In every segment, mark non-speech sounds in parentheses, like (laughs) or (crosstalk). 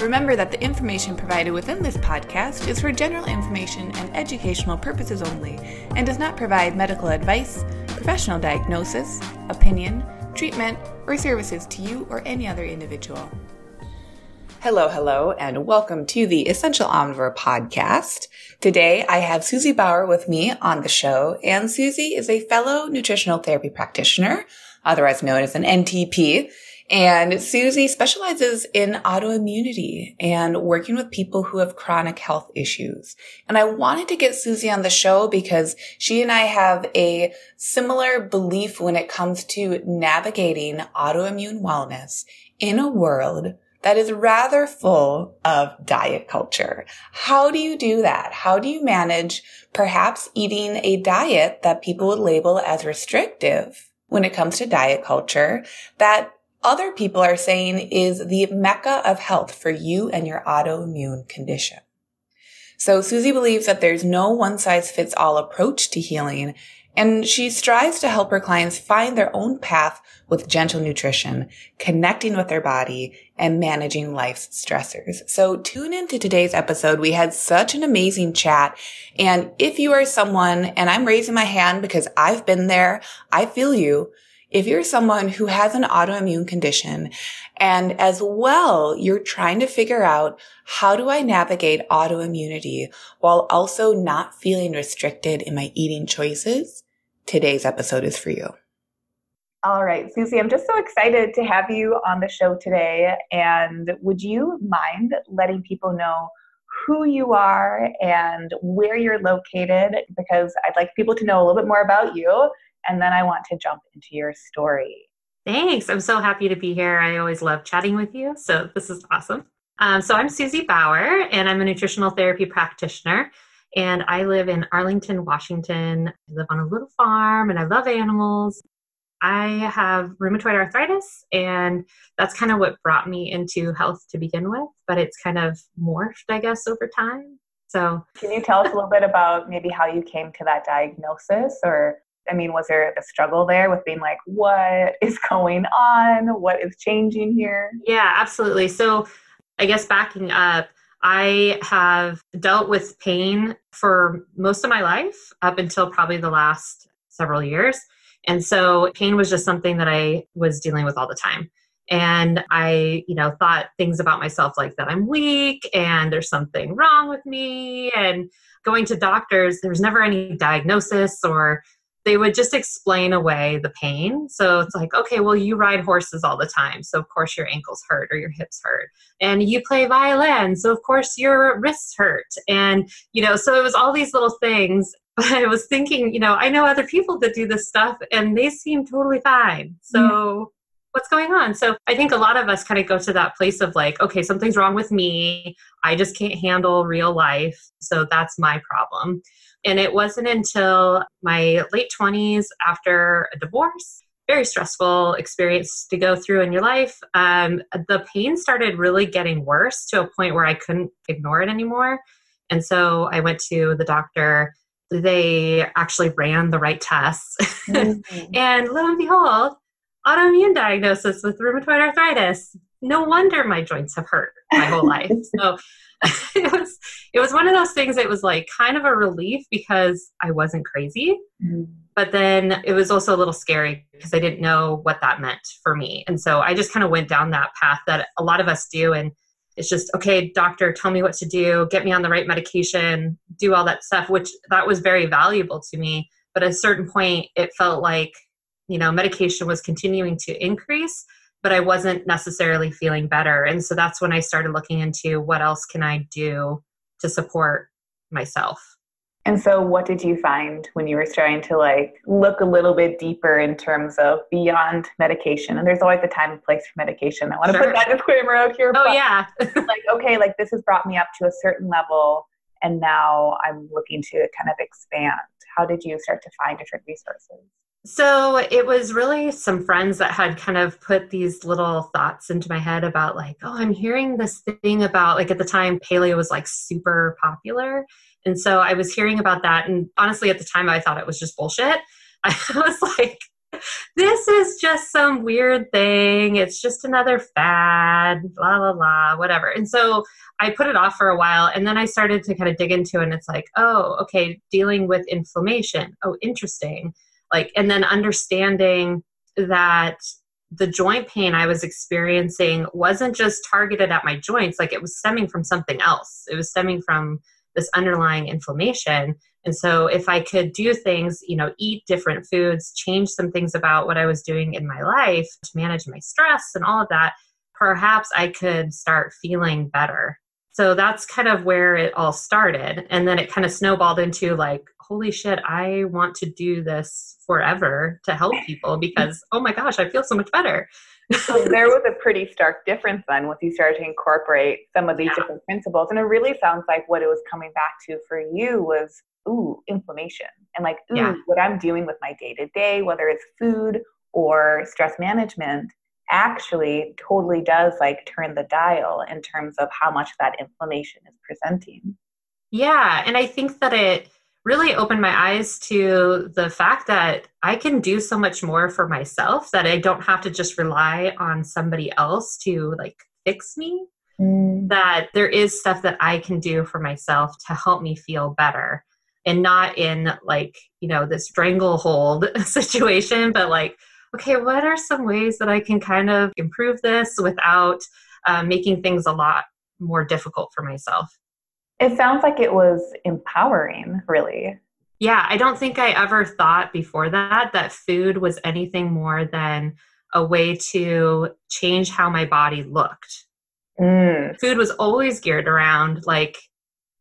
Remember that the information provided within this podcast is for general information and educational purposes only and does not provide medical advice, professional diagnosis, opinion, treatment, or services to you or any other individual. Hello, hello, and welcome to the Essential Omnivore podcast. Today I have Susie Bauer with me on the show, and Susie is a fellow nutritional therapy practitioner, otherwise known as an NTP. And Susie specializes in autoimmunity and working with people who have chronic health issues. And I wanted to get Susie on the show because she and I have a similar belief when it comes to navigating autoimmune wellness in a world that is rather full of diet culture. How do you do that? How do you manage perhaps eating a diet that people would label as restrictive when it comes to diet culture that other people are saying is the mecca of health for you and your autoimmune condition. So Susie believes that there's no one size fits all approach to healing, and she strives to help her clients find their own path with gentle nutrition, connecting with their body, and managing life's stressors. So tune into today's episode. We had such an amazing chat. And if you are someone, and I'm raising my hand because I've been there, I feel you if you're someone who has an autoimmune condition and as well, you're trying to figure out how do I navigate autoimmunity while also not feeling restricted in my eating choices, today's episode is for you. All right, Susie, I'm just so excited to have you on the show today. And would you mind letting people know who you are and where you're located? Because I'd like people to know a little bit more about you and then I want to jump into your story. Thanks. I'm so happy to be here. I always love chatting with you. So this is awesome. Um, so I'm Susie Bauer, and I'm a nutritional therapy practitioner. And I live in Arlington, Washington. I live on a little farm and I love animals. I have rheumatoid arthritis, and that's kind of what brought me into health to begin with, but it's kind of morphed, I guess, over time. So, can you tell us a little bit about maybe how you came to that diagnosis or I mean, was there a struggle there with being like, what is going on? What is changing here? Yeah, absolutely. So, I guess backing up, I have dealt with pain for most of my life up until probably the last several years. And so, pain was just something that I was dealing with all the time. And I, you know, thought things about myself like that I'm weak and there's something wrong with me. And going to doctors, there was never any diagnosis or they would just explain away the pain. So it's like, okay, well, you ride horses all the time. So, of course, your ankles hurt or your hips hurt. And you play violin. So, of course, your wrists hurt. And, you know, so it was all these little things. (laughs) But I was thinking, you know, I know other people that do this stuff and they seem totally fine. So, mm-hmm. what's going on? So, I think a lot of us kind of go to that place of like, okay, something's wrong with me. I just can't handle real life. So, that's my problem. And it wasn't until my late 20s after a divorce, very stressful experience to go through in your life, um, the pain started really getting worse to a point where I couldn't ignore it anymore. And so I went to the doctor. They actually ran the right tests. Mm-hmm. (laughs) and lo and behold, autoimmune diagnosis with rheumatoid arthritis. No wonder my joints have hurt my whole life. So (laughs) it was it was one of those things that was like kind of a relief because I wasn't crazy. Mm-hmm. But then it was also a little scary because I didn't know what that meant for me. And so I just kind of went down that path that a lot of us do and it's just okay doctor tell me what to do get me on the right medication do all that stuff which that was very valuable to me but at a certain point it felt like you know medication was continuing to increase but I wasn't necessarily feeling better. And so that's when I started looking into what else can I do to support myself. And so what did you find when you were starting to like look a little bit deeper in terms of beyond medication? And there's always a time and place for medication. I want to sure. put that disclaimer out here. Oh yeah. (laughs) like, okay, like this has brought me up to a certain level and now I'm looking to kind of expand. how did you start to find different resources? So it was really some friends that had kind of put these little thoughts into my head about like, oh, I'm hearing this thing about like at the time paleo was like super popular. And so I was hearing about that. And honestly, at the time, I thought it was just bullshit. (laughs) I was like, this is just some weird thing. It's just another fad, blah, blah, blah, whatever. And so I put it off for a while and then I started to kind of dig into it and it's like, oh, okay, dealing with inflammation. Oh, interesting. Like, and then understanding that the joint pain I was experiencing wasn't just targeted at my joints, like it was stemming from something else. It was stemming from this underlying inflammation. And so if I could do things, you know, eat different foods, change some things about what I was doing in my life to manage my stress and all of that, perhaps I could start feeling better. So that's kind of where it all started. And then it kind of snowballed into like, holy shit, I want to do this forever to help people because, (laughs) oh my gosh, I feel so much better. so there was a pretty stark difference then once you started to incorporate some of these yeah. different principles. And it really sounds like what it was coming back to for you was, ooh, inflammation. And like, ooh, yeah. what I'm doing with my day to day, whether it's food or stress management, actually totally does like turn the dial in terms of how much that inflammation is presenting. Yeah. And I think that it, really opened my eyes to the fact that I can do so much more for myself that I don't have to just rely on somebody else to like fix me. Mm. That there is stuff that I can do for myself to help me feel better and not in like, you know, this stranglehold (laughs) situation, but like, okay, what are some ways that I can kind of improve this without uh, making things a lot more difficult for myself? It sounds like it was empowering, really. Yeah, I don't think I ever thought before that that food was anything more than a way to change how my body looked. Mm. Food was always geared around like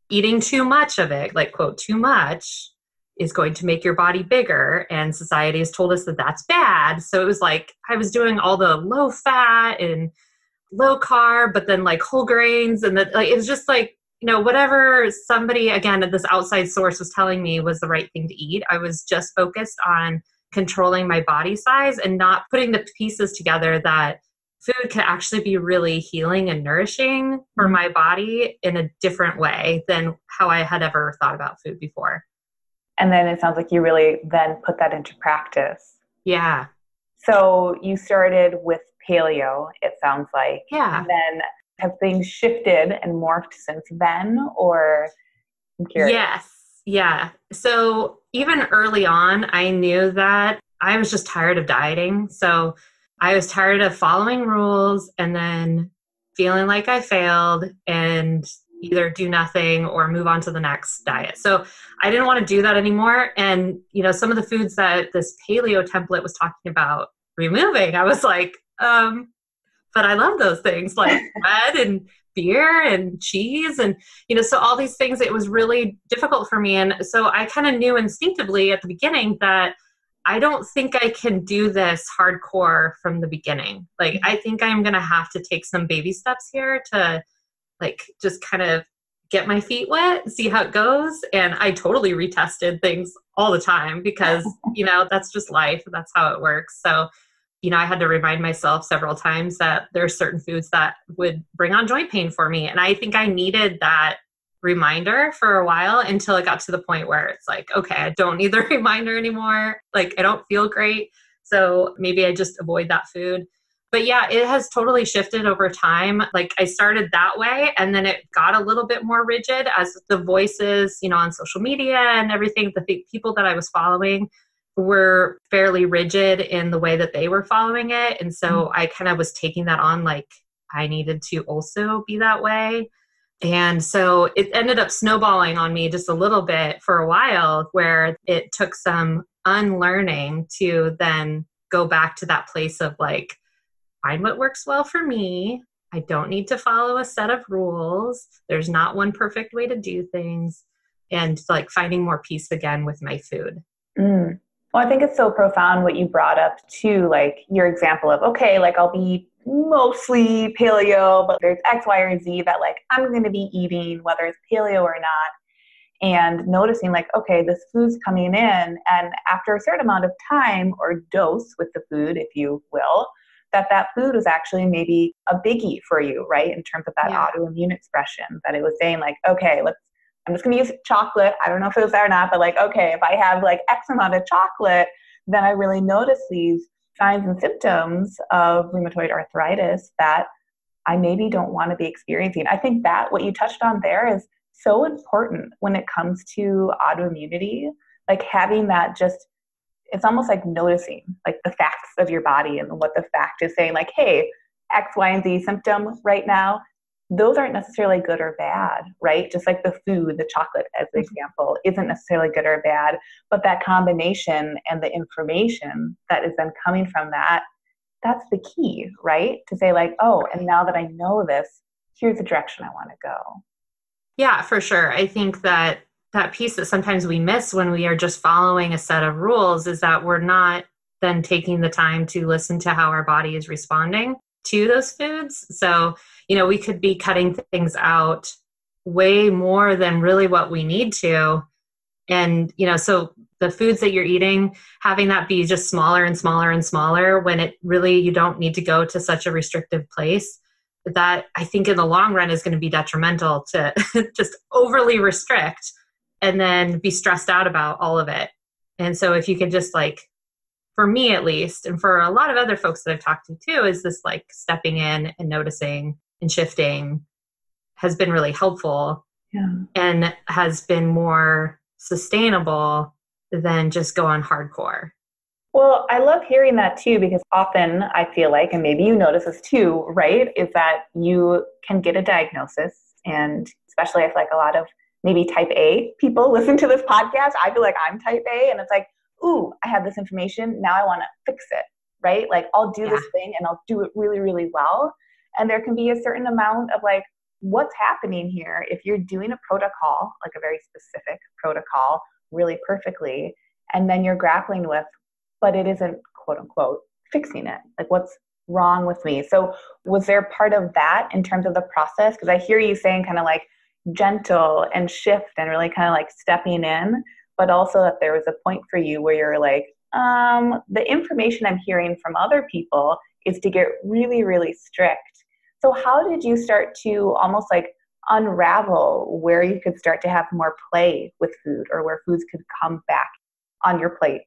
eating too much of it, like, quote, too much is going to make your body bigger. And society has told us that that's bad. So it was like I was doing all the low fat and low carb, but then like whole grains. And that like, it was just like you know, whatever somebody, again, this outside source was telling me was the right thing to eat, I was just focused on controlling my body size and not putting the pieces together that food could actually be really healing and nourishing for mm-hmm. my body in a different way than how I had ever thought about food before. And then it sounds like you really then put that into practice. Yeah. So you started with paleo, it sounds like. Yeah. And then have things shifted and morphed since then or I'm curious. Yes. Yeah. So even early on, I knew that I was just tired of dieting. So I was tired of following rules and then feeling like I failed and either do nothing or move on to the next diet. So I didn't want to do that anymore. And, you know, some of the foods that this paleo template was talking about removing, I was like, um, but I love those things like (laughs) bread and beer and cheese and you know so all these things it was really difficult for me and so I kind of knew instinctively at the beginning that I don't think I can do this hardcore from the beginning. Like I mm-hmm. think I'm going to have to take some baby steps here to like just kind of get my feet wet, see how it goes. And I totally retested things all the time because, (laughs) you know, that's just life. That's how it works. So you know, I had to remind myself several times that there are certain foods that would bring on joint pain for me. And I think I needed that reminder for a while until it got to the point where it's like, okay, I don't need the (laughs) reminder anymore. Like, I don't feel great. So maybe I just avoid that food. But yeah, it has totally shifted over time. Like, I started that way and then it got a little bit more rigid as the voices, you know, on social media and everything, the people that I was following were fairly rigid in the way that they were following it. And so mm-hmm. I kind of was taking that on like I needed to also be that way. And so it ended up snowballing on me just a little bit for a while, where it took some unlearning to then go back to that place of like, find what works well for me. I don't need to follow a set of rules. There's not one perfect way to do things. And like finding more peace again with my food. Mm. Well, I think it's so profound what you brought up too, like your example of, okay, like I'll be mostly paleo, but there's X, Y, or Z that like I'm going to be eating, whether it's paleo or not. and noticing like okay this food's coming in and after a certain amount of time or dose with the food if you will that that food was actually maybe a biggie for you right in terms of that yeah. autoimmune expression that it was saying like okay let's i'm just going to use chocolate i don't know if it was there or not but like okay if i have like x amount of chocolate then i really notice these signs and symptoms of rheumatoid arthritis that I maybe don't want to be experiencing. I think that what you touched on there is so important when it comes to autoimmunity. Like having that just, it's almost like noticing like the facts of your body and what the fact is saying, like, hey, X, Y, and Z symptom right now, those aren't necessarily good or bad, right? Just like the food, the chocolate, as an mm-hmm. example, isn't necessarily good or bad, but that combination and the information that is then coming from that that's the key, right? To say, like, oh, and now that I know this, here's the direction I want to go. Yeah, for sure. I think that that piece that sometimes we miss when we are just following a set of rules is that we're not then taking the time to listen to how our body is responding to those foods. So, you know, we could be cutting things out way more than really what we need to. And, you know, so the foods that you're eating having that be just smaller and smaller and smaller when it really you don't need to go to such a restrictive place that i think in the long run is going to be detrimental to (laughs) just overly restrict and then be stressed out about all of it and so if you can just like for me at least and for a lot of other folks that i've talked to too is this like stepping in and noticing and shifting has been really helpful yeah. and has been more sustainable than just go on hardcore. Well, I love hearing that too because often I feel like, and maybe you notice this too, right? Is that you can get a diagnosis, and especially I feel like a lot of maybe type A people (laughs) listen to this podcast. I feel like I'm type A, and it's like, ooh, I have this information. Now I want to fix it, right? Like I'll do yeah. this thing and I'll do it really, really well. And there can be a certain amount of like, what's happening here if you're doing a protocol, like a very specific protocol really perfectly and then you're grappling with but it isn't quote unquote fixing it like what's wrong with me so was there part of that in terms of the process because i hear you saying kind of like gentle and shift and really kind of like stepping in but also that there was a point for you where you're like um, the information i'm hearing from other people is to get really really strict so how did you start to almost like unravel where you could start to have more play with food or where foods could come back on your plate?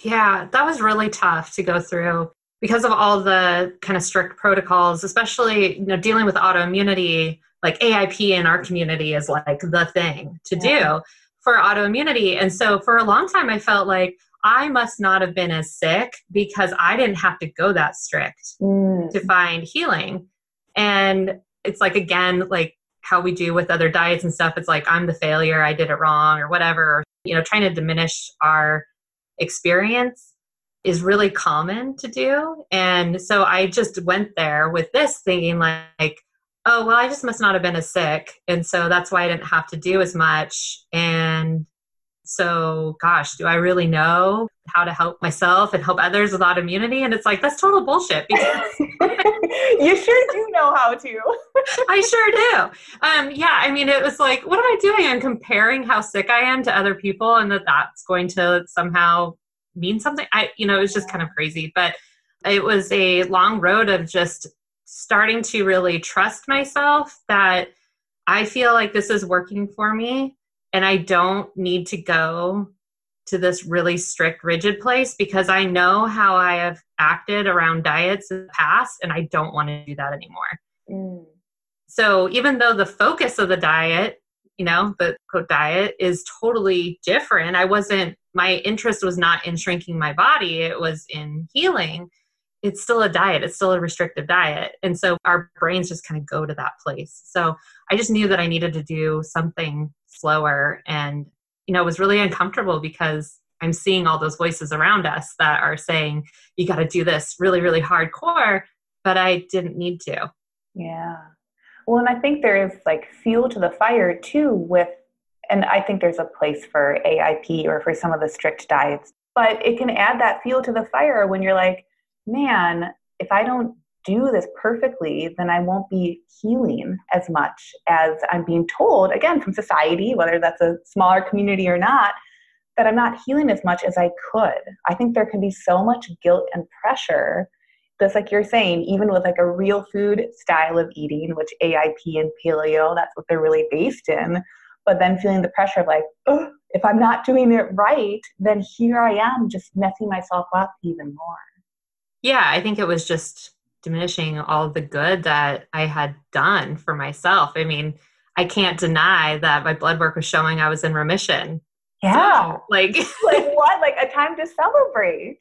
Yeah, that was really tough to go through because of all the kind of strict protocols, especially you know dealing with autoimmunity. Like AIP in our community is like the thing to yeah. do for autoimmunity, and so for a long time I felt like I must not have been as sick because I didn't have to go that strict mm. to find healing. And it's like again, like how we do with other diets and stuff it's like i'm the failure i did it wrong or whatever you know trying to diminish our experience is really common to do and so i just went there with this thinking like oh well i just must not have been as sick. And so that's why i didn't have to do as much. And so gosh do i really know how to help myself and help others with autoimmunity and it's like that's total bullshit. (laughs) Because you sure do know how to. (laughs) I sure do. Um, yeah i mean it was like what am i doing? I'm comparing how sick i am to other people and that that's going to somehow mean something. I you know it was just kind of crazy. But it was a long road of just starting to really trust myself that i feel like this is working for me and I don't need to go to this really strict, rigid place because I know how I have acted around diets in the past and I don't want to do that anymore. Mm. So even though the focus of the diet, you know, the quote diet is totally different, I wasn't, my interest was not in shrinking my body, it was in healing. It's still a diet, it's still a restrictive diet. And so our brains just kind of go to that place. So I just knew that I needed to do something slower and you know it was really uncomfortable because i'm seeing all those voices around us that are saying you got to do this really really hardcore but i didn't need to yeah well and i think there is like fuel to the fire too with and i think there's a place for aip or for some of the strict diets but it can add that fuel to the fire when you're like man if i don't do this perfectly, then I won't be healing as much as I'm being told, again, from society, whether that's a smaller community or not, that I'm not healing as much as I could. I think there can be so much guilt and pressure. Just like you're saying, even with like a real food style of eating, which AIP and paleo, that's what they're really based in. But then feeling the pressure of like, if I'm not doing it right, then here I am just messing myself up even more. Yeah, I think it was just diminishing all the good that I had done for myself. I mean, I can't deny that my blood work was showing I was in remission. Yeah. So, like (laughs) like what? Like a time to celebrate.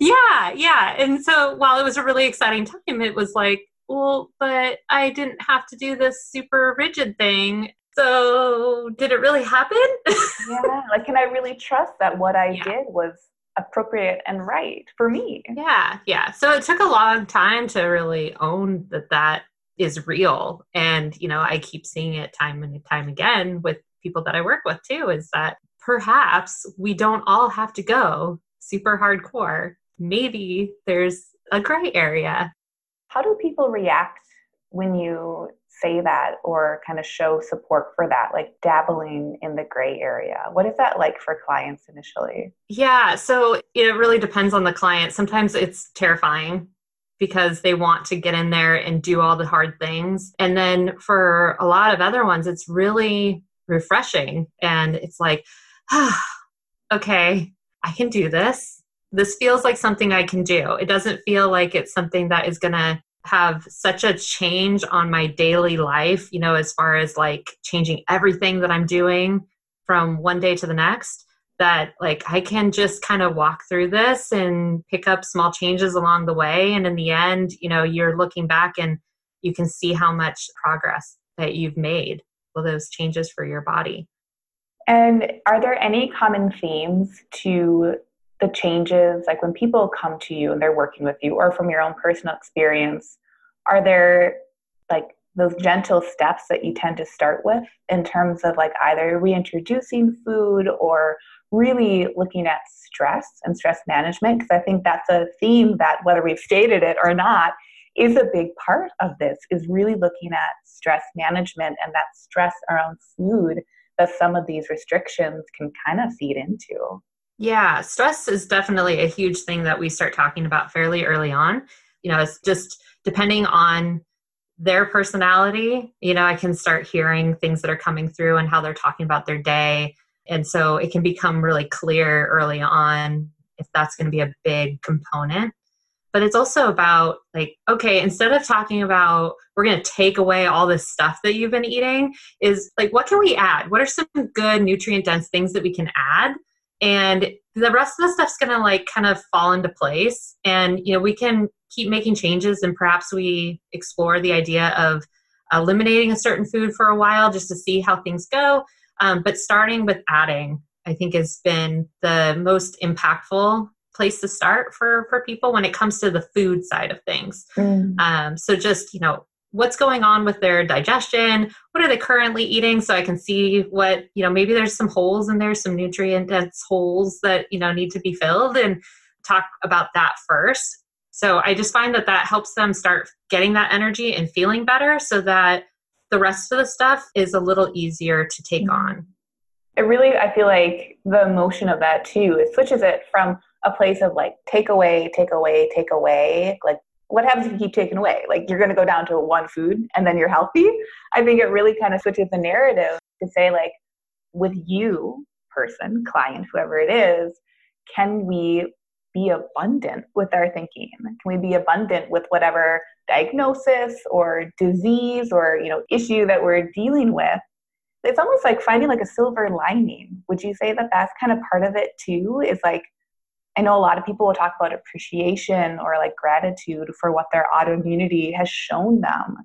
Yeah, yeah. And so while it was a really exciting time, it was like, well, but I didn't have to do this super rigid thing. So did it really happen? (laughs) yeah. Like can I really trust that what I yeah. did was appropriate and right for me. Yeah, yeah. So it took a long time to really own that that is real. And, you know, I keep seeing it time and time again with people that I work with too is that perhaps we don't all have to go super hardcore. Maybe there's a gray area. How do people react when you say that or kind of show support for that, like dabbling in the gray area? What is that like for clients initially? Yeah, so it really depends on the client. Sometimes it's terrifying because they want to get in there and do all the hard things. And then for a lot of other ones, it's really refreshing. And it's like, ah, (sighs) okay, I can do this. This feels like something I can do. It doesn't feel like it's something that is going to have such a change on my daily life, you know, as far as like changing everything that I'm doing from one day to the next, that like I can just kind of walk through this and pick up small changes along the way. And in the end, you know, you're looking back and you can see how much progress that you've made with those changes for your body. And are there any common themes to the changes like when people come to you and they're working with you or from your own personal experience are there like those gentle steps that you tend to start with in terms of like either reintroducing food or really looking at stress and stress management? Because i think that's a theme that whether we've stated it or not is a big part of this is really looking at stress management and that stress around food that some of these restrictions can kind of feed into yeah, stress is definitely a huge thing that we start talking about fairly early on. You know, it's just depending on their personality, you know, I can start hearing things that are coming through and how they're talking about their day. And so it can become really clear early on if that's going to be a big component. But it's also about like, okay, instead of talking about we're going to take away all this stuff that you've been eating, is like, what can we add? What are some good nutrient dense things that we can add and the rest of the stuff's going to like kind of fall into place. And you know we can keep making changes and perhaps we explore the idea of eliminating a certain food for a while just to see how things go. Um, but starting with adding i think has been the most impactful place to start for for people when it comes to the food side of things. Mm. um, so just you know what's going on with their digestion what are they currently eating? So i can see what you know maybe there's some holes in there some nutrient dense holes that you know need to be filled and talk about that first. So i just find that that helps them start getting that energy and feeling better so that the rest of the stuff is a little easier to take mm-hmm. on. It really i feel like the emotion of that too it switches it from a place of like take away take away take away like what happens if you keep taking away? Like you're going to go down to one food and then you're healthy. (laughs) I think it really kind of switches the narrative to say like, with you, person, client, whoever it is, can we be abundant with our thinking? Can we be abundant with whatever diagnosis or disease or you know issue that we're dealing with? It's almost like finding like a silver lining. Would you say that that's kind of part of it too? Is like I know a lot of people will talk about appreciation or like gratitude for what their autoimmunity has shown them.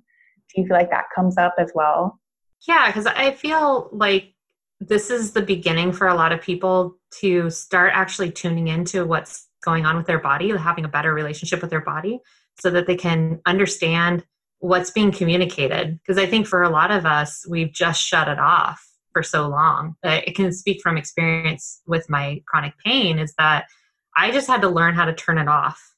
Do you feel like that comes up as well? Yeah, because I feel like this is the beginning for a lot of people to start actually tuning into what's going on with their body, having a better relationship with their body so that they can understand what's being communicated. Because I think for a lot of us, we've just shut it off for so long. I can speak from experience with my chronic pain is that I just had to learn how to turn it off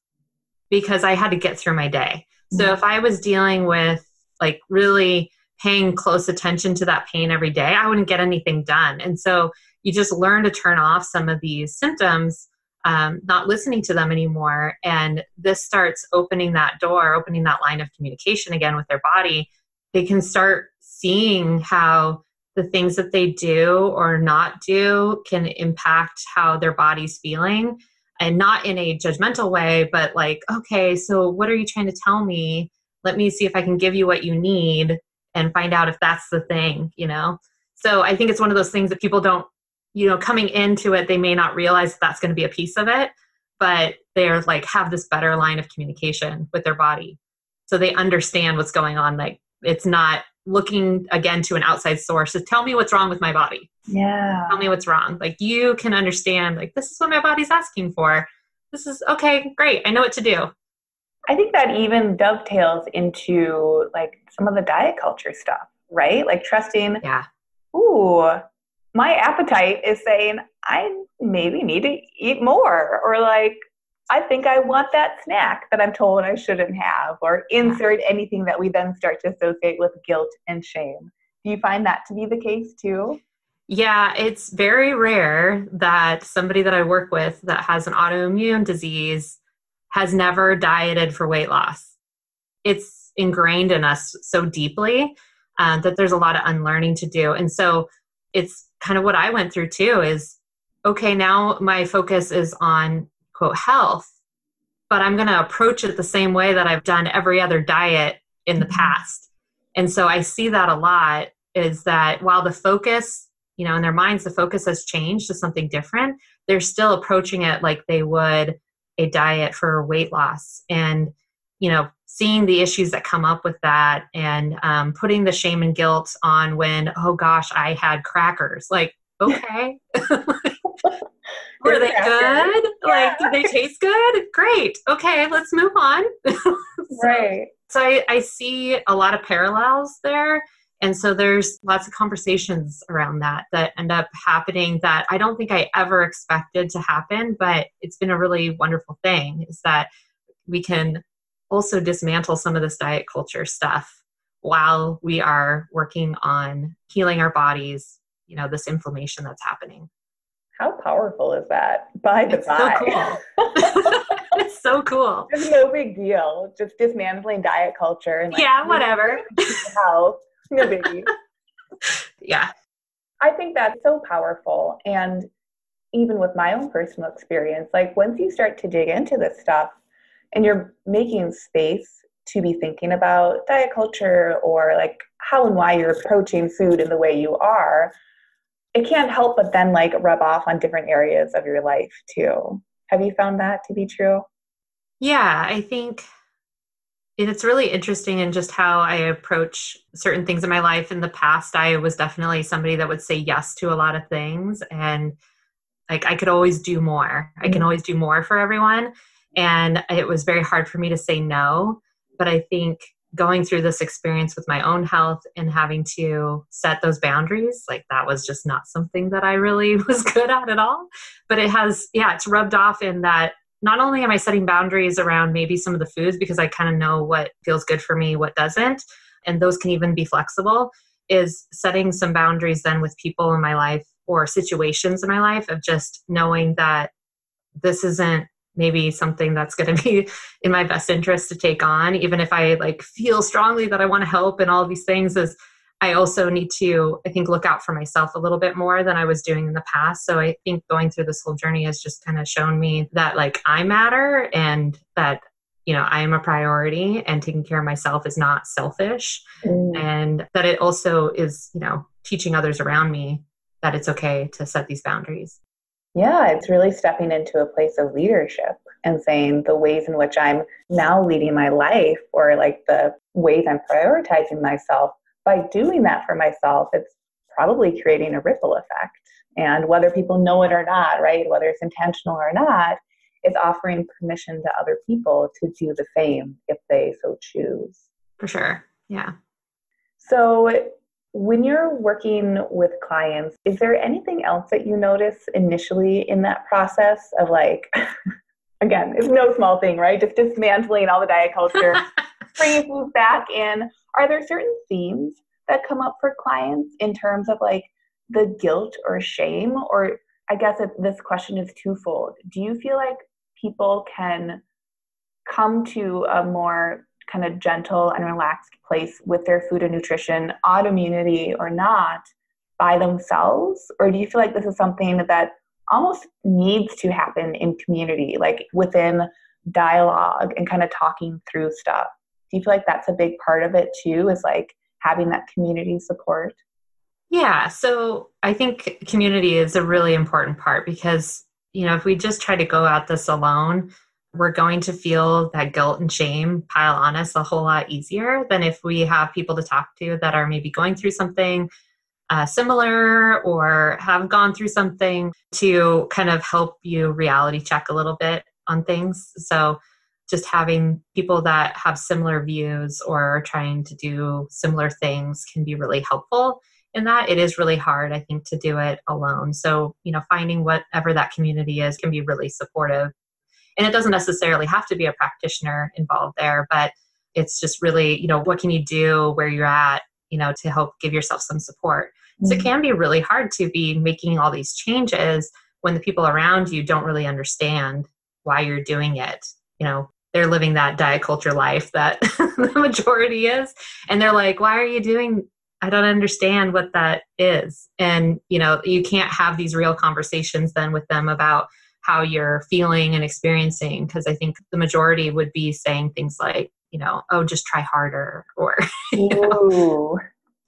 because I had to get through my day. So mm-hmm. if I was dealing with like really paying close attention to that pain every day, I wouldn't get anything done. And so you just learn to turn off some of these symptoms, um, not listening to them anymore. And this starts opening that door, opening that line of communication again with their body. They can start seeing how the things that they do or not do can impact how their body's feeling and not in a judgmental way but like okay so what are you trying to tell me? Let me see if i can give you what you need and find out if that's the thing you know? So i think it's one of those things that people don't you know coming into it they may not realize that that's going to be a piece of it but they're like have this better line of communication with their body. So they understand what's going on like it's not looking again to an outside source to tell me what's wrong with my body. Yeah. Tell me what's wrong. Like you can understand, like, this is what my body's asking for. This is okay, great. I know what to do. I think that even dovetails into like some of the diet culture stuff, right? Like trusting, yeah. Ooh, my appetite is saying I maybe need to eat more, or like I think I want that snack that I'm told I shouldn't have, or insert anything that we then start to associate with guilt and shame. Do you find that to be the case too? Yeah, it's very rare that somebody that I work with that has an autoimmune disease has never dieted for weight loss. It's ingrained in us so deeply uh, that there's a lot of unlearning to do. And so it's kind of what I went through too is okay, now my focus is on quote health but i'm going to approach it the same way that i've done every other diet in the mm-hmm. past. And so i see that a lot is that while the focus you know in their minds the focus has changed to something different they're still approaching it like they would a diet for weight loss. And you know seeing the issues that come up with that and um, putting the shame and guilt on when oh gosh i had crackers like okay (laughs) (laughs) Were they good? Yeah. Like, did they (laughs) taste good? Great. Okay, let's move on. (laughs) so, right. So I, I see a lot of parallels there. And so there's lots of conversations around that that end up happening that I don't think I ever expected to happen, but it's been a really wonderful thing is that we can also dismantle some of this diet culture stuff while we are working on healing our bodies, you know, this inflammation that's happening. How powerful is that? By the it's by. So cool. (laughs) it's so cool. It's no big deal. Just dismantling diet culture and like, yeah, whatever. (laughs) Health, no biggie. (laughs) yeah. I think that's so powerful. And even with my own personal experience, like once you start to dig into this stuff and you're making space to be thinking about diet culture or like how and why you're approaching food in the way you are, it can't help but then like rub off on different areas of your life too. Have you found that to be true? Yeah, I think it's really interesting in just how I approach certain things in my life. In the past, I was definitely somebody that would say yes to a lot of things and like I could always do more. I can mm-hmm. always do more for everyone. And it was very hard for me to say no. But I think going through this experience with my own health and having to set those boundaries like that was just not something that i really (laughs) was good at at all. But it has yeah it's rubbed off in that not only am i setting boundaries around maybe some of the foods because i kind of know what feels good for me what doesn't and those can even be flexible is setting some boundaries then with people in my life or situations in my life of just knowing that this isn't maybe something that's going to be (laughs) in my best interest to take on even if i like feel strongly that i want to help and all these things is i also need to i think look out for myself a little bit more than i was doing in the past. So i think going through this whole journey has just kind of shown me that like i matter and that you know i am a priority and taking care of myself is not selfish. Mm. and that it also is you know teaching others around me that it's okay to set these boundaries yeah, it's really stepping into a place of leadership and saying the ways in which I'm now leading my life or like the ways I'm prioritizing myself. By doing that for myself, it's probably creating a ripple effect. And whether people know it or not, right, whether it's intentional or not, it's offering permission to other people to do the same if they so choose. For sure. Yeah. So when you're working with clients, is there anything else that you notice initially in that process of like, (laughs) again, it's no small thing, right? Just dismantling all the diet culture. (laughs) bringing food back in. Are there certain themes that come up for clients in terms of like the guilt or shame? Or I guess this question is twofold. Do you feel like people can come to a more kind of gentle and relaxed place with their food and nutrition, autoimmunity or not, by themselves? Or do you feel like this is something that almost needs to happen in community, like within dialogue and kind of talking through stuff? Do you feel like that's a big part of it too, is like having that community support? Yeah, so I think community is a really important part because, you know, if we just try to go at this alone, we're going to feel that guilt and shame pile on us a whole lot easier than if we have people to talk to that are maybe going through something uh, similar or have gone through something to kind of help you reality check a little bit on things. So, just having people that have similar views or trying to do similar things can be really helpful in that. It is really hard, I think, to do it alone. So, you know, finding whatever that community is can be really supportive and it doesn't necessarily have to be a practitioner involved there, but it's just really, you know, what can you do where you're at, you know, to help give yourself some support. Mm-hmm. So it mm-hmm. can be really hard to be making all these changes when the people around you don't really understand why you're doing it. You know, they're living that diet culture life that (laughs) the majority is. And they're like, why are you doing I don't understand what that is. And, you know, you can't have these real conversations then with them about how you're feeling and experiencing because i think the majority would be saying things like you know oh just try harder (laughs) or you know,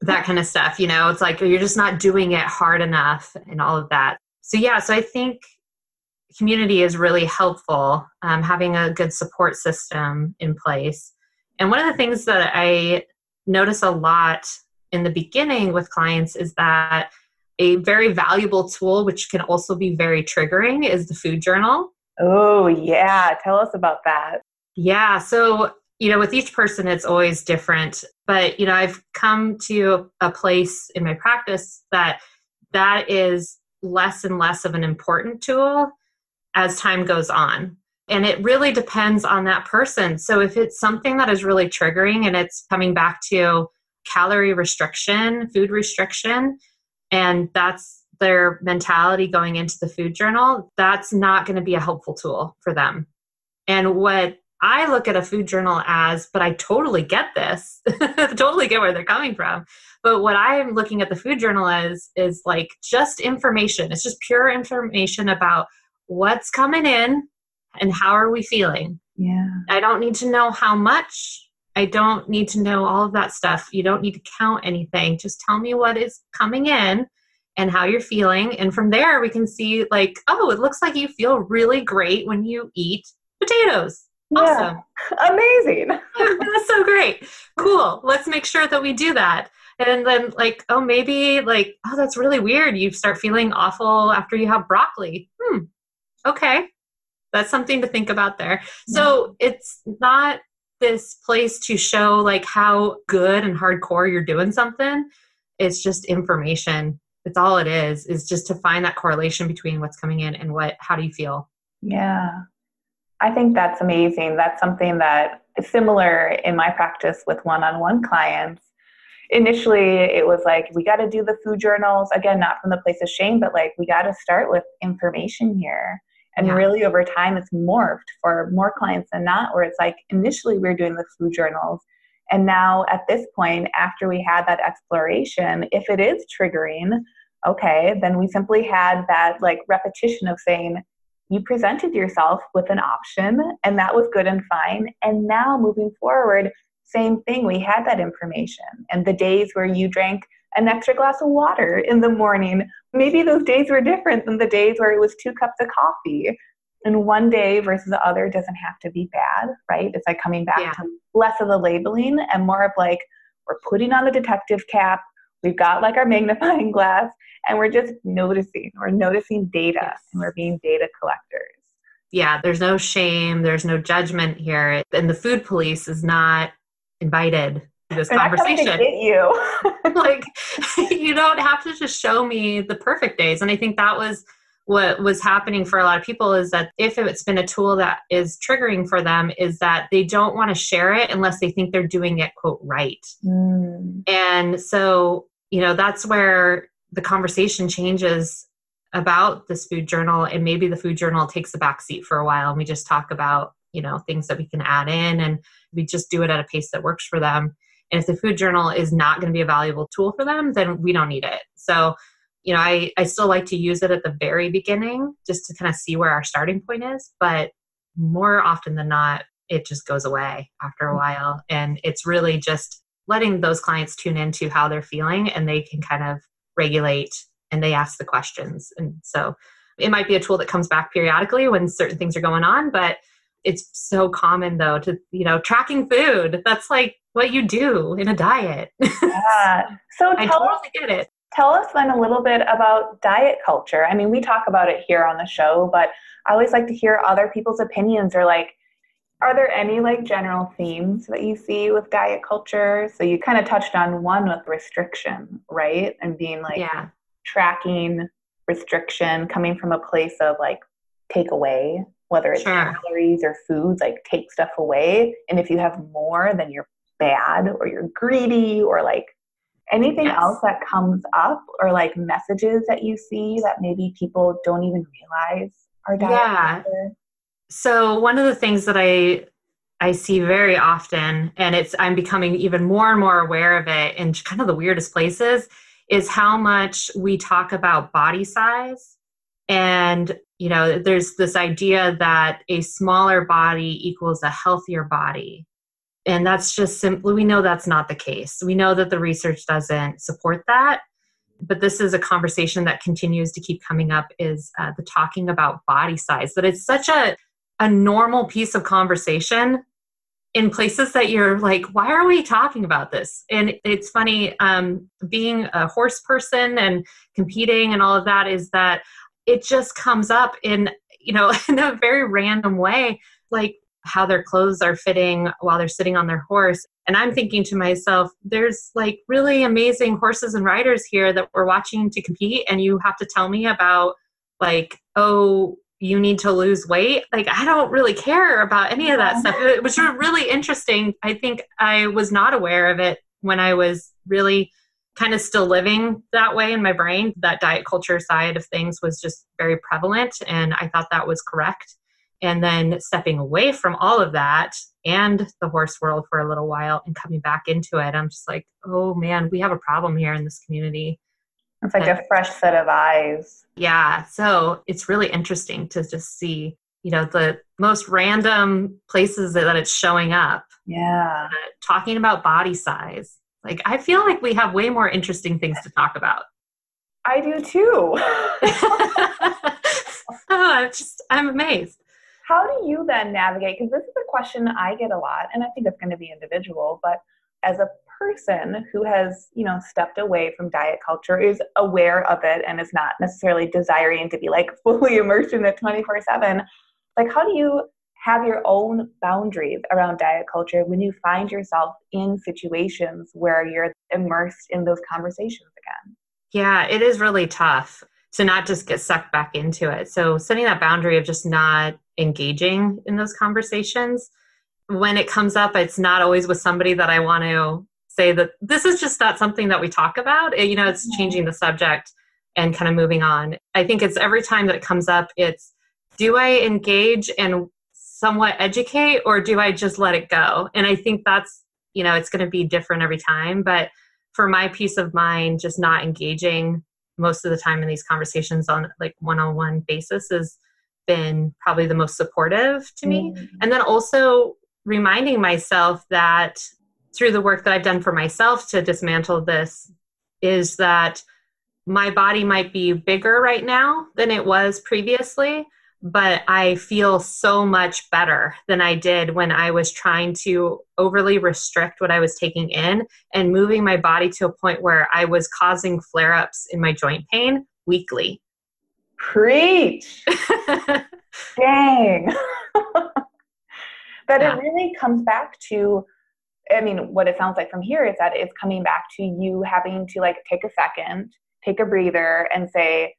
that kind of stuff you know? It's like you're just not doing it hard enough and all of that. So yeah so i think community is really helpful um, having a good support system in place. And one of the things that i notice a lot in the beginning with clients is that a very valuable tool, which can also be very triggering, is the food journal. Oh, yeah. Tell us about that. Yeah. So, you know, with each person, it's always different. But, you know, I've come to a place in my practice that that is less and less of an important tool as time goes on. And it really depends on that person. So, if it's something that is really triggering and it's coming back to calorie restriction, food restriction, and that's their mentality going into the food journal, that's not going to be a helpful tool for them. And what I look at a food journal as, but I totally get this, (laughs) totally get where they're coming from. But what I'm looking at the food journal as is like just information. It's just pure information about what's coming in and how are we feeling. Yeah. I don't need to know how much. I don't need to know all of that stuff. You don't need to count anything. Just tell me what is coming in and how you're feeling. And from there, we can see, like, oh, it looks like you feel really great when you eat potatoes. Awesome. Yeah. Amazing. (laughs) That's so great. Cool. Let's make sure that we do that. And then, like, oh, maybe, like, oh, that's really weird. You start feeling awful after you have broccoli. Hmm. Okay. That's something to think about there. So it's not this place to show like how good and hardcore you're doing something. It's just information. It's all it is, is just to find that correlation between what's coming in and what how do you feel? Yeah. I think that's amazing. That's something that is similar in my practice with one-on-one clients. Initially, it was like we got to do the food journals again, not from the place of shame, but like we got to start with information here and yeah. really over time, it's morphed for more clients than not, where it's like initially we are doing the food journals. And now at this point, after we had that exploration, if it is triggering, okay, then we simply had that like repetition of saying, you presented yourself with an option and that was good and fine. And now moving forward, same thing, we had that information. And the days where you drank an extra glass of water in the morning. Maybe those days were different than the days where it was two cups of coffee. And one day versus the other doesn't have to be bad, right? It's like coming back yeah. to less of the labeling and more of like we're putting on the detective cap. We've got like our (laughs) magnifying glass and we're just noticing. We're noticing data yes. and we're being data collectors. Yeah, there's no shame, there's no judgment here. And the food police is not invited this They're conversation. you. (laughs) (laughs) like you don't have to just show me the perfect days. And I think that was what was happening for a lot of people is that if it's been a tool that is triggering for them is that they don't want to share it unless they think they're doing it quote right mm. and so you know that's where the conversation changes about this food journal and maybe the food journal takes a back seat for a while and we just talk about you know things that we can add in and we just do it at a pace that works for them and if the food journal is not going to be a valuable tool for them then we don't need it so you know I, I still like to use it at the very beginning just to kind of see where our starting point is but more often than not it just goes away after a while and it's really just letting those clients tune into how they're feeling and they can kind of regulate and they ask the questions. And so it might be a tool that comes back periodically when certain things are going on, but it's so common though to, you know, tracking food. That's like what you do in a diet. (laughs) Yeah. So I totally us, get it. Tell us then a little bit about diet culture. I mean, we talk about it here on the show, but I always like to hear other people's opinions or like are there any like general themes that you see with diet culture? So you kind of touched on one with restriction, right? And being like yeah. tracking restriction coming from a place of like take away, whether it's sure. calories or foods, like take stuff away. And if you have more, then you're bad or you're greedy or like anything yes. else that comes up or like messages that you see that maybe people don't even realize are diet yeah. So one of the things that I I see very often, and it's I'm becoming even more and more aware of it in kind of the weirdest places, is how much we talk about body size. And you know, there's this idea that a smaller body equals a healthier body. And that's just simply, we know that's not the case. We know that the research doesn't support that. But this is a conversation that continues to keep coming up is uh, the talking about body size, that it's such a a normal piece of conversation in places that you're like why are we talking about this and it's funny um, being a horse person and competing and all of that is that it just comes up in you know (laughs) in a very random way like how their clothes are fitting while they're sitting on their horse and i'm thinking to myself there's like really amazing horses and riders here that we're watching to compete and you have to tell me about like oh you need to lose weight. Like, I don't really care about any of that stuff, which was really interesting. I think I was not aware of it when I was really kind of still living that way in my brain. That diet culture side of things was just very prevalent, and I thought that was correct. And then stepping away from all of that and the horse world for a little while and coming back into it, I'm just like, oh man, we have a problem here in this community. It's like a fresh set of eyes. Yeah. So it's really interesting to just see, you know, the most random places that it's showing up. Yeah. Uh, talking about body size. Like, I feel like we have way more interesting things to talk about. I do too. (laughs) oh, I'm just, I'm amazed. How do you then navigate? Because this is a question I get a lot, and I think it's going to be individual, but as a person who has, you know, stepped away from diet culture is aware of it and is not necessarily desiring to be like fully immersed in it 24 7, like how do you have your own boundaries around diet culture when you find yourself in situations where you're immersed in those conversations again? Yeah, it is really tough to not just get sucked back into it. So setting that boundary of just not engaging in those conversations when it comes up, it's not always with somebody that I want to say that this is just not something that we talk about. You know, it's mm-hmm. changing the subject and kind of moving on. I think it's every time that it comes up, it's do I engage and somewhat educate or do I just let it go? And I think that's, you know, it's going to be different every time. But for my peace of mind, just not engaging most of the time in these conversations on like one on one basis has been probably the most supportive to me. Mm-hmm. And then also reminding myself that through the work that I've done for myself to dismantle this is that my body might be bigger right now than it was previously, but I feel so much better than I did when I was trying to overly restrict what I was taking in and moving my body to a point where I was causing flare ups in my joint pain weekly. Preach! (laughs) Dang. (laughs) but yeah. it really comes back to I mean, what it sounds like from here is that it's coming back to you having to like take a second, take a breather, and say,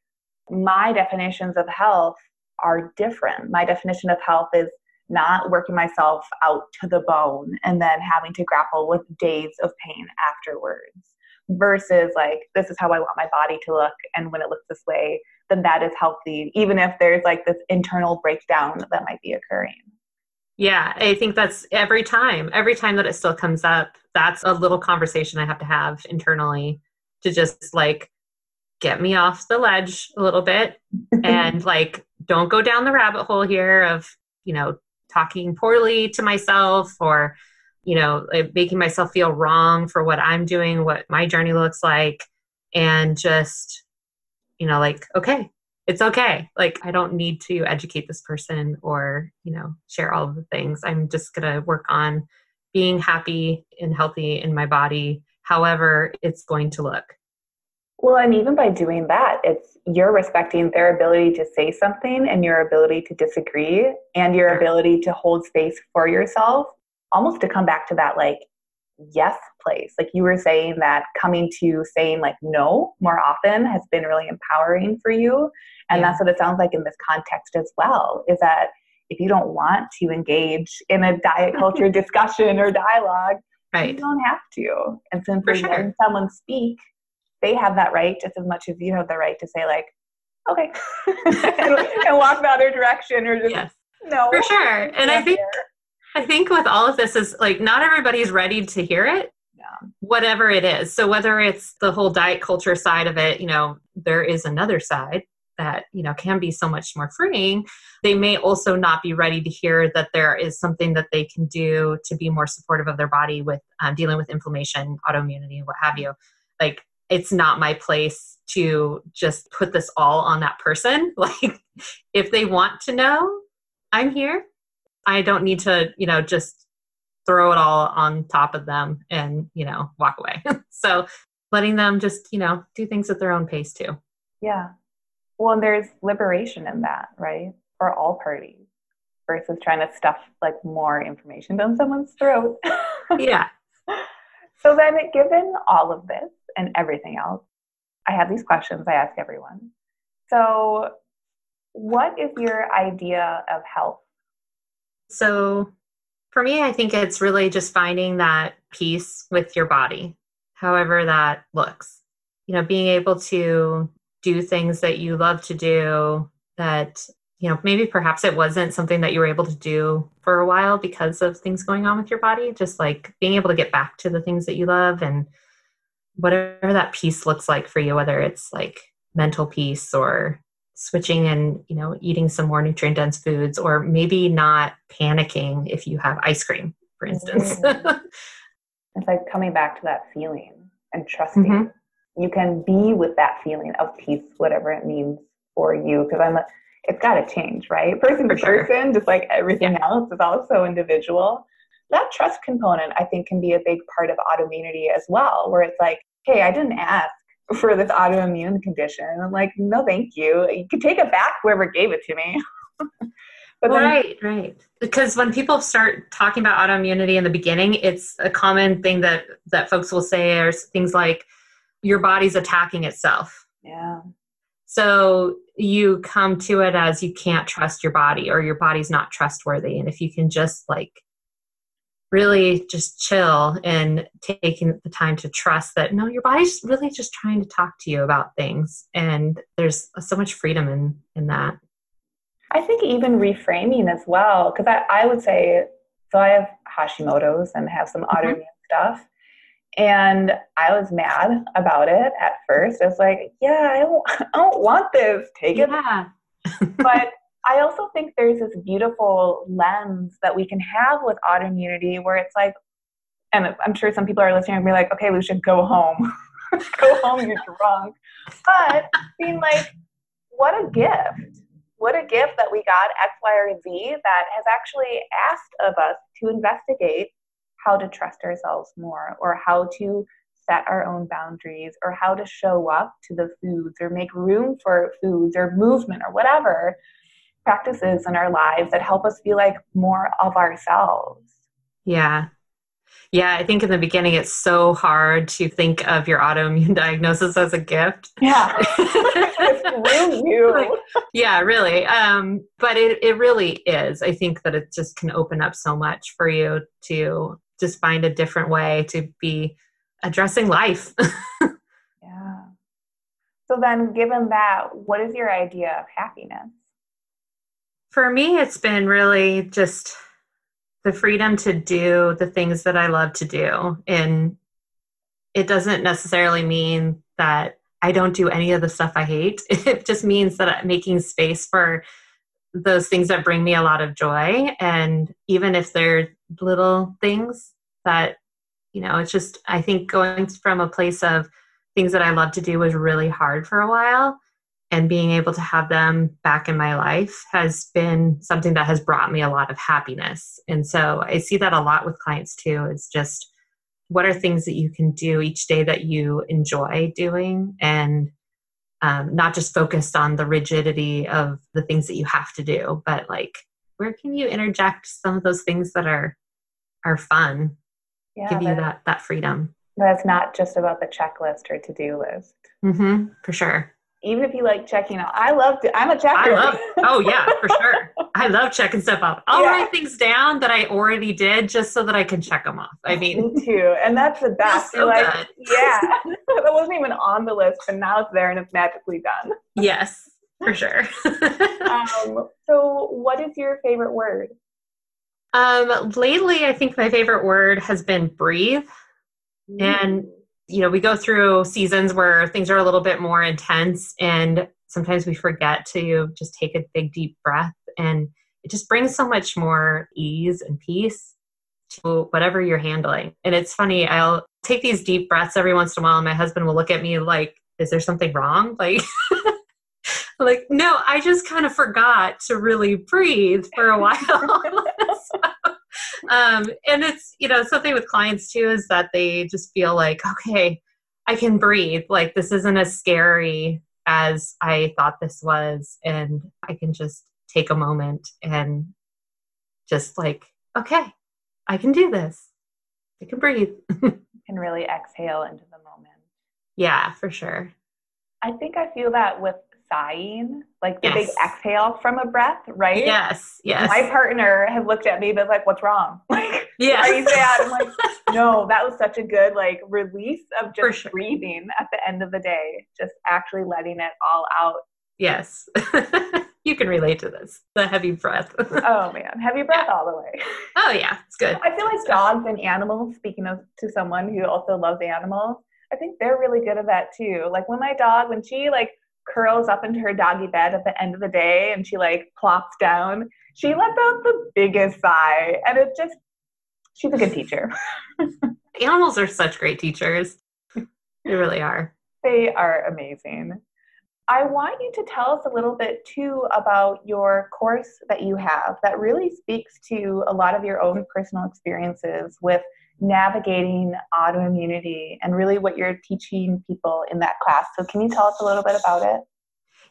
my definitions of health are different. My definition of health is not working myself out to the bone and then having to grapple with days of pain afterwards versus like this is how I want my body to look and when it looks this way then that is healthy even if there's like this internal breakdown that might be occurring. Yeah, I think that's every time. Every time that it still comes up, that's a little conversation I have to have internally to just like get me off the ledge a little bit and (laughs) like don't go down the rabbit hole here of, you know, talking poorly to myself or you know making myself feel wrong for what i'm doing what my journey looks like and just you know like okay it's okay. Like i don't need to educate this person or you know share all of the things. I'm just going to work on being happy and healthy in my body however it's going to look well, and even by doing that, it's you're respecting their ability to say something and your ability to disagree and your ability to hold space for yourself, almost to come back to that like yes place. Like you were saying that coming to saying like no more often has been really empowering for you. And yeah. that's what it sounds like in this context as well, is that if you don't want to engage in a diet (laughs) culture discussion or dialogue, right. you don't have to. And simply sure. letting someone speak they have that right just as much as you have the right to say like okay (laughs) and, and, walk the other direction or just yes. no. For sure. And i think i think with all of this is like not everybody's ready to hear it yeah. whatever it is. So whether it's the whole diet culture side of it you know there is another side that you know can be so much more freeing. They may also not be ready to hear that there is something that they can do to be more supportive of their body with um, dealing with inflammation autoimmunity what have you. Like it's not my place to just put this all on that person. (laughs) Like, if they want to know, I'm here. I don't need to, you know, just throw it all on top of them and, you know, walk away. (laughs) so letting them just, you know, do things at their own pace too. Yeah. Well, and there's liberation in that, right? For all parties versus trying to stuff like more information down someone's throat. (laughs) yeah. So then, given all of this, and everything else. I have these questions I ask everyone. So, what is your idea of health? So, for me, I think it's really just finding that peace with your body, however that looks. You know, being able to do things that you love to do that you know maybe perhaps it wasn't something that you were able to do for a while because of things going on with your body just like being able to get back to the things that you love and whatever that peace looks like for you, whether it's like mental peace or switching and you know eating some more nutrient dense foods or maybe not panicking if you have ice cream for instance mm-hmm. it's like coming back to that feeling and trusting mm-hmm. you can be with that feeling of peace whatever it means for you because i'm a, it's got to change right person for to sure. person just like everything yeah. else is also individual that trust component i think can be a big part of autoimmunity as well where it's like hey i didn't ask for this autoimmune condition. I'm like no thank you. You can take it back whoever gave it to me. (laughs) But then, right right. Because when people start talking about autoimmunity in the beginning it's a common thing that that folks will say are things like your body's attacking itself. Yeah. So you come to it as you can't trust your body or your body's not trustworthy. And if you can just like really just chill and taking the time to trust that no your body's really just trying to talk to you about things and there's so much freedom in in that i think even reframing as well because I, I would say so i have hashimoto's and have some mm-hmm. autoimmune stuff and i was mad about it at first i was like yeah i don't, (laughs) I don't want this take yeah. it (laughs) but I also think there's this beautiful lens that we can have with autoimmunity where it's like, and I'm sure some people are listening and be like, okay, should go home. (laughs) go home, you're drunk. But being like, what a gift. What a gift that we got X, Y, or Z that has actually asked of us to investigate how to trust ourselves more or how to set our own boundaries or how to show up to the foods or make room for foods or movement or whatever practices in our lives that help us feel like more of ourselves. Yeah. Yeah, I think in the beginning it's so hard to think of your autoimmune (laughs) diagnosis as a gift. Yeah. (laughs) it's you. Like, yeah, really. Um, but it, it really is. I think that it just can open up so much for you to just find a different way to be addressing life. (laughs) yeah. So then, given that, what is your idea of happiness? For me, it's been really just the freedom to do the things that I love to do. And it doesn't necessarily mean that I don't do any of the stuff I hate. (laughs) It just means that I'm making space for those things that bring me a lot of joy. And even if they're little things that, you know, it's just, I think going from a place of things that I love to do was really hard for a while. And being able to have them back in my life has been something that has brought me a lot of happiness. And so I see that a lot with clients too. It's just, what are things that you can do each day that you enjoy doing and um, not just focused on the rigidity of the things that you have to do but like where can you interject some of those things that are are fun yeah, give you that that freedom that's not just about the checklist or to-do list mm-hmm, for sure even if you like checking out. I love to, I'm a checker. I love, oh yeah, (laughs) for sure. I love checking stuff off. I'll yeah. write things down that I already did just so that I can check them off. I mean, me too. And that's the best. So like, good. yeah, (laughs) that wasn't even on the list, but now it's there and it's magically done. Yes, for sure. (laughs) um, so, what is your favorite word? Um, lately, I think my favorite word has been breathe. Mm. And you know, we go through seasons where things are a little bit more intense and sometimes we forget to just take a big deep breath and it just brings so much more ease and peace to whatever you're handling. And it's funny, I'll take these deep breaths every once in a while and my husband will look at me like, is there something wrong? (laughs) Like like, no, I just kind of forgot to really breathe for a (laughs) while. Um, and it's you know something with clients too is that they just feel like okay i can breathe. Like this isn't as scary as i thought this was. And i can just take a moment and just like okay i can do this. I can breathe. (laughs) Can really exhale into the moment. Yeah for sure. I think i feel that with sighing, like the yes. big exhale from a breath, right? Yes, yes. My partner has looked at me and been like, "What's wrong? (laughs) Like, yeah, are you sad?" I'm like, (laughs) "No, that was such a good like release of just sure. breathing at the end of the day, just actually letting it all out." Yes. (laughs) you can relate to this. The heavy breath. oh man, heavy breath all the way. Oh yeah, it's good. I feel like dogs and animals. Speaking of to someone who also loves animals, I think they're really good at that too. Like when my dog, when she like curls up into her doggy bed at the end of the day and she like plops down, she lets out the biggest sigh. And it just, she's a good teacher. (laughs) Animals are such great teachers. They really are. They are amazing. I want you to tell us a little bit too about your course that you have that really speaks to a lot of your own personal experiences with navigating autoimmunity and really what you're teaching people in that class. So, can you tell us a little bit about it?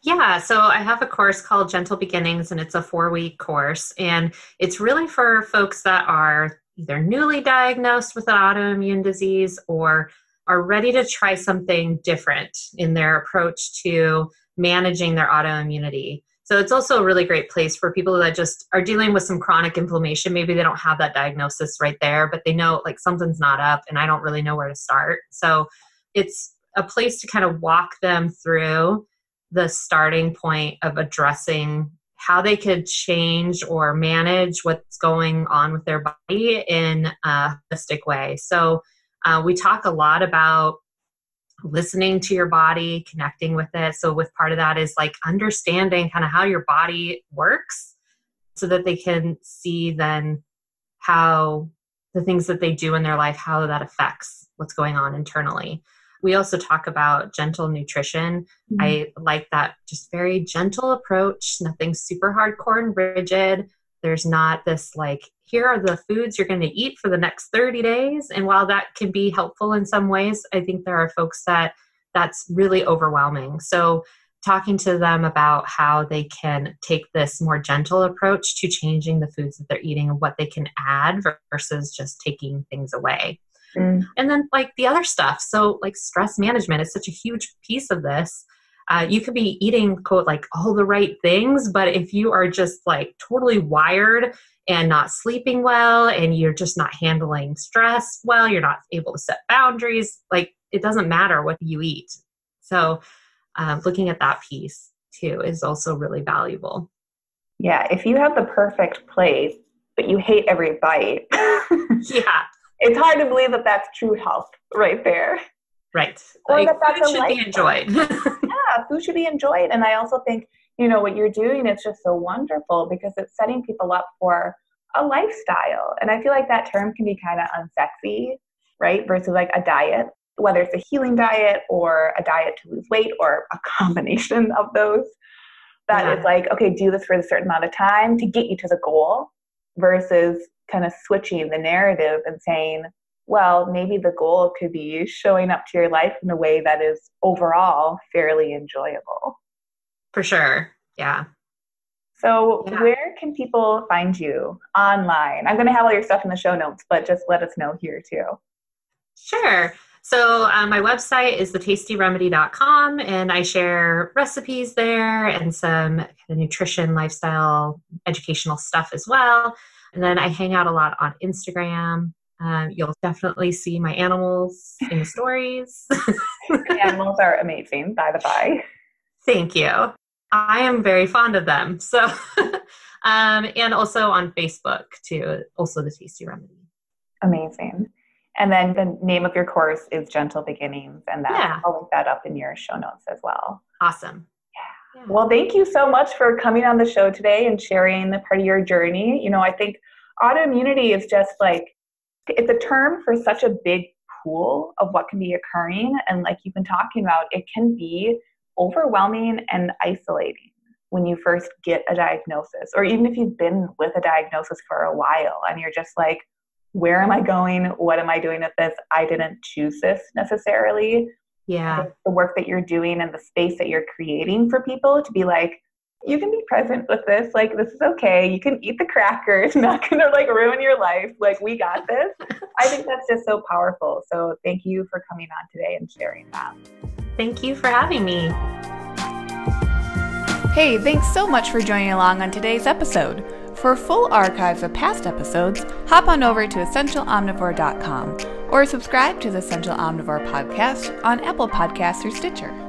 Yeah, so I have a course called Gentle Beginnings, and it's a four week course. And it's really for folks that are either newly diagnosed with an autoimmune disease or are ready to try something different in their approach to managing their autoimmunity. So it's also a really great place for people that just are dealing with some chronic inflammation. Maybe they don't have that diagnosis right there, but they know like something's not up and I don't really know where to start. So it's a place to kind of walk them through the starting point of addressing how they could change or manage what's going on with their body in a holistic way. So uh, we talk a lot about listening to your body, connecting with it. So, with part of that is like understanding kind of how your body works so that they can see then how the things that they do in their life, how that affects what's going on internally. We also talk about gentle nutrition. Mm-hmm. I like that just very gentle approach, nothing super hardcore and rigid. There's not this like here are the foods you're going to eat for the next 30 days. And while that can be helpful in some ways, I think there are folks that that's really overwhelming. So, talking to them about how they can take this more gentle approach to changing the foods that they're eating and what they can add versus just taking things away. Mm. And then, like the other stuff, so like stress management is such a huge piece of this. Uh, you could be eating quote like all the right things but if you are just like totally wired and not sleeping well and you're just not handling stress well you're not able to set boundaries like it doesn't matter what you eat. So uh, looking at that piece too is also really valuable. Yeah if you have the perfect plate but you hate every bite (laughs) yeah. it's hard to believe that that's true health right there. Right. Or like, that that's food should be enjoyed (laughs) food should be enjoyed. And I also think, you know, what you're doing is just so wonderful because it's setting people up for a lifestyle. And I feel like that term can be kind of unsexy, right? Versus like a diet, whether it's a healing diet or a diet to lose weight or a (laughs) combination of those. That Yeah. is like, okay, do this for a certain amount of time to get you to the goal versus kind of switching the narrative and saying, well, maybe the goal could be showing up to your life in a way that is overall fairly enjoyable. for sure yeah So, Yeah. where can people find you online? I'm going to have all your stuff in the show notes, but just let us know here too. Sure. So um, my website is thetastyremedy.com and I share recipes there and some kind of nutrition, lifestyle, educational stuff as well. And then I hang out a lot on Instagram. Um, you'll definitely see my animals in the stories. (laughs) Animals are amazing, by the by. Thank you. I am very fond of them. So, (laughs) um, and also on Facebook too, also the Tasty Remedy. Amazing. And then the name of your course is Gentle Beginnings, and that Yeah. I'll link that up in your show notes as well. Awesome. Yeah. Well, thank you so much for coming on the show today and sharing the part of your journey. You know, I think autoimmunity is just like it's a term for such a big pool of what can be occurring and like you've been talking about, it can be overwhelming and isolating when you first get a diagnosis or even if you've been with a diagnosis for a while and you're just like where am I going? What am I doing with this? I didn't choose this necessarily Yeah. the work that you're doing and the space that you're creating for people to be like you can be present with this like this is okay you can eat the cracker it's (laughs) not going to like ruin your life like we got this i think that's just so powerful so thank you for coming on today and sharing that Thank you for having me. Hey, thanks so much for joining along on today's episode. For full archives of past episodes, hop on over to essentialomnivore.com or subscribe to the Essential Omnivore podcast on Apple Podcasts or Stitcher.